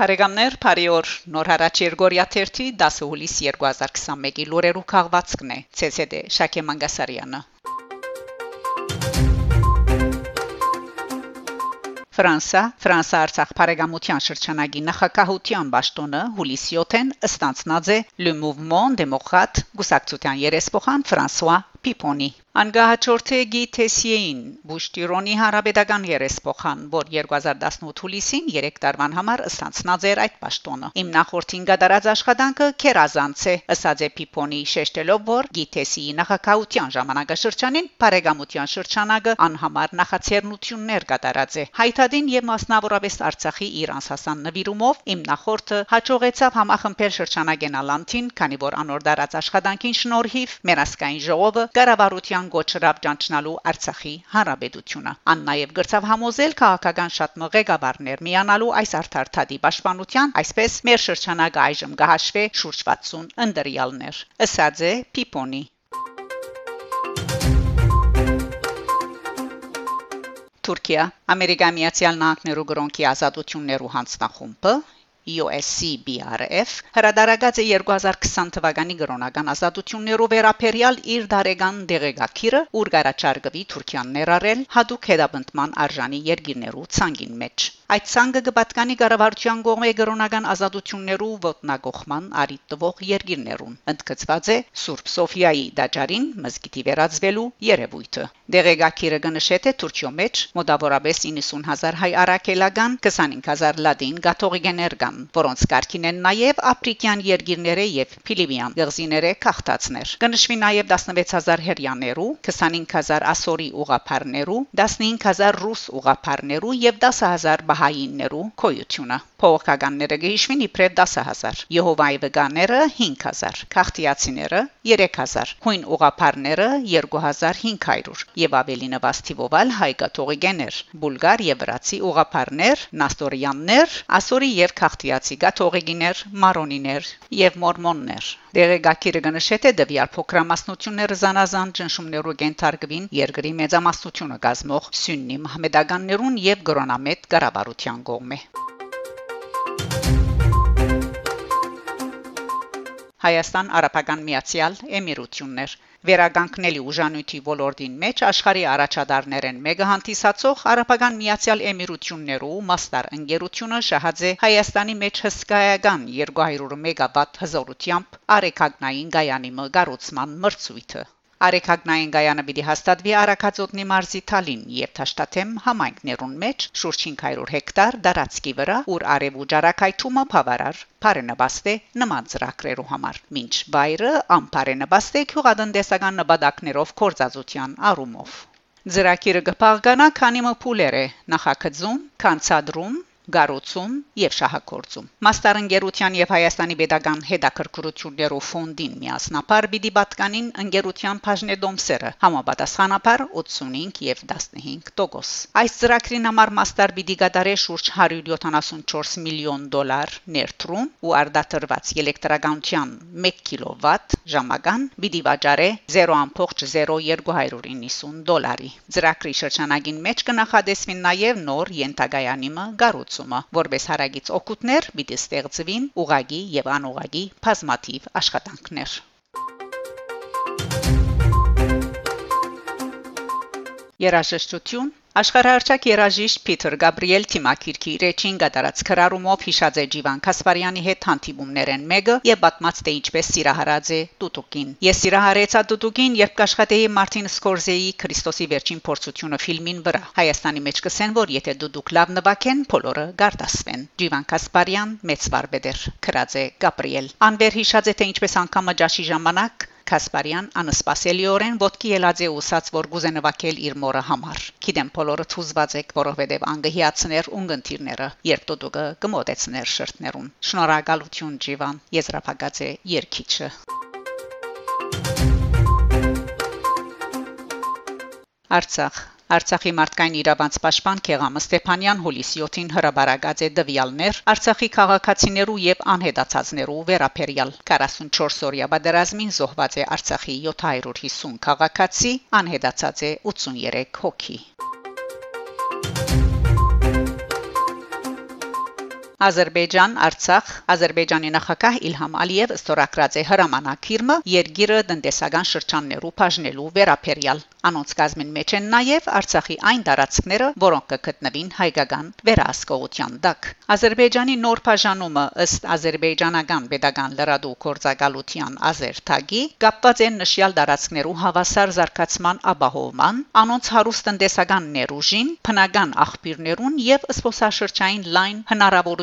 Բարեկամներ, բարի օր։ Նոր հարաճ Երգորիա 1-ի 10 հուլիս 2021-ի լուրերու քաղվածքն է։ ՑՍԴ Շակե Մանգասարյանը։ Ֆրանսա Ֆրանսա-Արցախ բարեկամության շրջանագի նախակահության ճշտոնը հուլիսի 7-ին ստանցնած է Le Mouvement Démocrate գուսակցության երեսփոխան Ֆրանսուଆ Պիպոնի Անգահաճորթե Գիթեսիեին Բուշտիրոնի հարաբեդական երեսփոխան, որ 2018 հուլիսին 3 տարվան համար ստանցնած էր այդ պաշտոնը։ Իմ նախորդին գդարած աշխատանքը քերազանց է, ըսած է Պիպոնի շեշտելով, որ Գիթեսիի նախակահության ժամանակաշրջանին բարեկամության շրջանակը անհամար նախաձեռնություններ կատարած է։ Հայտադին եւ մասնավորապես Արցախի Իրանց հասան նվիրումով իմ նախորդը հաջողեցավ համախմբել շրջանագենալ անտին, քանի որ անոր դարած աշխատանքին շնորհիվ մերասկային ժողովը կառավարության գոչրավ ճանչնալու Արցախի հանրապետությունը։ Ան նաև գրծավ համոզել քաղաքական շատ մղեկավարներ միանալու այս արդարթադի պաշտպանության, այսպես մեր շրջանակը այժմ կհաշվի շուրջ 60 ընդրյալներ։ Ըսած է Պիպոնի Թուրքիա Ամերիկա Միացյալ Նահանգներու գրոնքի ազատություններու հանձնախումբը USCBRF հրադարագած է 2020 թվականի կրոնական ազատություններով վերապերյալ իր դարեգան դեղեկակիրը ուր գարաչարգվի Թուրքիան ներառել հadoop հետապնդման արժանի երկիրներու ցանգին մեջ Այդ ցանկը կպատկանի կառավարության կողմէ կրոնական ազատություններու ոտնագողման արիտ տվող երկիրներուն ընդգծված է Սուրբ Սոֆիայի դաջարին մզգիտի վերածվելու երևույթը Դեղեկակիրը կնշե թե Թուրքիո մեջ մոտավորապես 90000 հայ արաքելական 25000 լադին կաթողիկներ կան որոնց կարգին են նաև աֆրիկյան երկիրները եւ Ֆիլիպին գղզիները քաղտածներ կնշվի նաև 16000 հերյաներու 25000 ասորի ուղափարներու 15000 ռուս ուղափարներու եւ 10000 հայիններու կոյությունը փողոքականները գիշվին իբրև 10000 Եհովայի վգաները 5000 Քախտիացիները 3000 Հույն ուղափարները 2500 եւ ավելի նվաստիվոval հայկաթողիգեներ բուլգար եւ վրացի ուղափարներ նաստորյաններ ասորի եւ քախտիացի գաթողիգիներ մարոնիներ եւ մորմոններ Դերեկակիրը գնշե թե դվյալ փոքրամասնությունները զանազան ճնշումներով կենթարկվին երկրի մեծամասնությունը գազմող սյուննի մահմեդականներուն եւ գրոնամետ կառավարության կողմէ Հայաստան Արաբական Միացյալ Էմիրություններ Վերագանքնելի ուժանույթի ոլորտին մեջ աշխարհի առաջադարներեն մեկը հանդիսացող Արաբական Միացյալ Էմիրություններու Մաստար ընկերությունը շահաձե Հայաստանի մեջ հսկայական 200 մեգավատ հզորությամբ արեկագնային գայանի մգարուցման մրցույթը Արեքագնային գայանը պիտի հաստատվի Արաքածոտնի մարզի Թալին եւ Թաշտաթեմ համայնքներուն մեջ շուրջ 500 հեկտար դարածքի վրա, ուր արև ու ջարակայթումը բավարար բարենաբաստ է նման ծրագրերու համար։ Մինչ բայրը անբարենաբաստ է քյուղատնտեսական նպատակներով կորցածության առումով։ Ձրակիրը կփաղկանա քանի մփուլեր է նախակցում, կանցադրում, գառոցում եւ շահագործում։ Մաստարընկերության եւ Հայաստանի Պետական Հետաքրքրություններով ֆոնդին միասնապար պիտի պատկանին ընկերության բաժնեդոմսերը համապատասխանաբար 85 եւ 15 տոկոս։ Այս ծրագրին համար մաստար պիտի գդարե շուրջ 174 միլիոն դոլար ներդրում ու արդատրված էլեկտրականության 1 կիլովատ ժամական պիտի վաճառե 0.0290 դոլարի։ Ծրագրի շրջանագին մեջ կնախադեսվին նաև նոր յենթագայանիմը գառոց ստեղծումը, որպես հարագից օկուտներ պիտի ստեղծվին ուղագի եւ անուղագի բազմաթիվ աշխատանքներ։ Երաժշտություն Աշխարհարչակ երաժիշտ Պիտեր Գաբրիել Թիմակիրքի իրեջին գդարած քրարումով հիշած է Ջիվան Կասպարյանի հետ հանդիպումներեն մեկը եւ պատմած թե ինչպես սիրահարած է Տուտուկին։ Ես սիրահարեցա Տուտուկին, երբ կաշխատեի Մարտին Սկորզեի Քրիստոսի վերջին փորձությունը ֆիլմին վրա։ Հայաստանի մեջ կսեն, որ եթե դուդուկ լավ նվակեն, բոլորը գարտասվեն։ Ջիվան Կասպարյան մեծ վարբեդեր քրած է Գաբրիել։ Անվեր հիշած է թե ինչպես անգամը ջաշի ժամանակ Կասպարյան անսպասելիորեն ոտքի ելած է ուսած որ գուզե նվակել իր մորը համար։ Գիտեմ բոլորը ցուզված եք, որովհետև անգհիացներ ունգընտիրները երբ դուդուկը կմոտեցներ շրթներուն։ Շնորհակալություն Ջիվան, եզրափակած է երկիչը։ Արցախ Արցախի մարդկային իրավանց պաշտպան Քեղամը Ստեփանյան հուլիսի 7-ին հրաբարագած է դվյալներ Արցախի քաղաքացիներու եւ անհետացածներու վերապերյալ 44 օրյա բادرազմին զոհված է Արցախի 750 քաղաքացի, անհետացած է 83 հոգի։ Ադրբեջան, Արցախ, Ադրբեջանի նախագահ Իլհամ Ալիև ստորագրած է հրամանակիրը երկիրը տնտեսական շրջաններու բաժնելու վերապերյալ Անոնց գազմին մեջ են նաև Արցախի այն տարածքները, որոնք կգտնվին հայկական վերահսկողության տակ։ Ադրբեջանի նոր բաժանումը ըստ ադրբեջանական pedagogan լրադու կորցակալության ազերթագի կապված են նշյալ տարածքներու հավասար զարգացման ապահովման, անոնց հարուստ տնտեսական ներուժին, բնական աղբյուրներուն եւ սփոսաշրջային լայն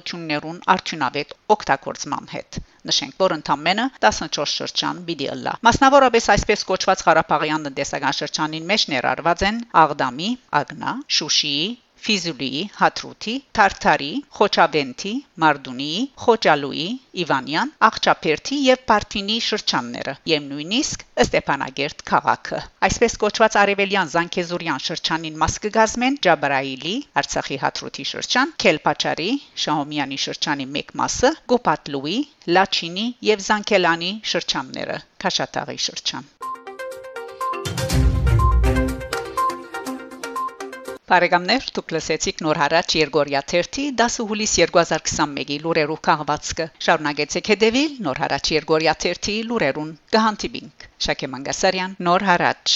հնարավորություններուն արդյունավետ օգտագործման հետ նշենք, որ ընդամենը 14 շրջան պիտի ըլլա։ Մասնավորապես այսպես կոչված Ղարաբաղյան տնտեսական շրջանին մեջ ներառված են Աղդամի, Ագնա, Շուշիի, Ֆիզուլիի, Հատրութի, Թարթարի, Խոչավենթի, Մարդունի, Խոճալուի, Իվանյան, Աղճապերտի եւ Պարթինի շրջանները եւ նույնիսկ Ստեփանագերտ քաղաքը։ Այսպես կոչված Արևելյան Զանգեզուրյան շրջանին մաս կգազմեն Ջաբրայիլի, Արցախի Հատրութի շրջան, Քելպաչարի, Շահոմյանի շրջանի մեկ մասը, Գոպատլուի, Լաչինի եւ Զանգելանի շրջանները, Քաշաթաղի շրջան։ Բարեկամներ, դուք լսեցիք նոր հարաճ Երգորիա 30 10 հուլիս 2021-ի լուրերով քաղվածքը։ Շարունակեցեք հետևել նոր հարաճ Երգորիա 30 լուրերուն։ Կհանդիպինք։ Շակե Մանգասարյան, նոր հարաճ։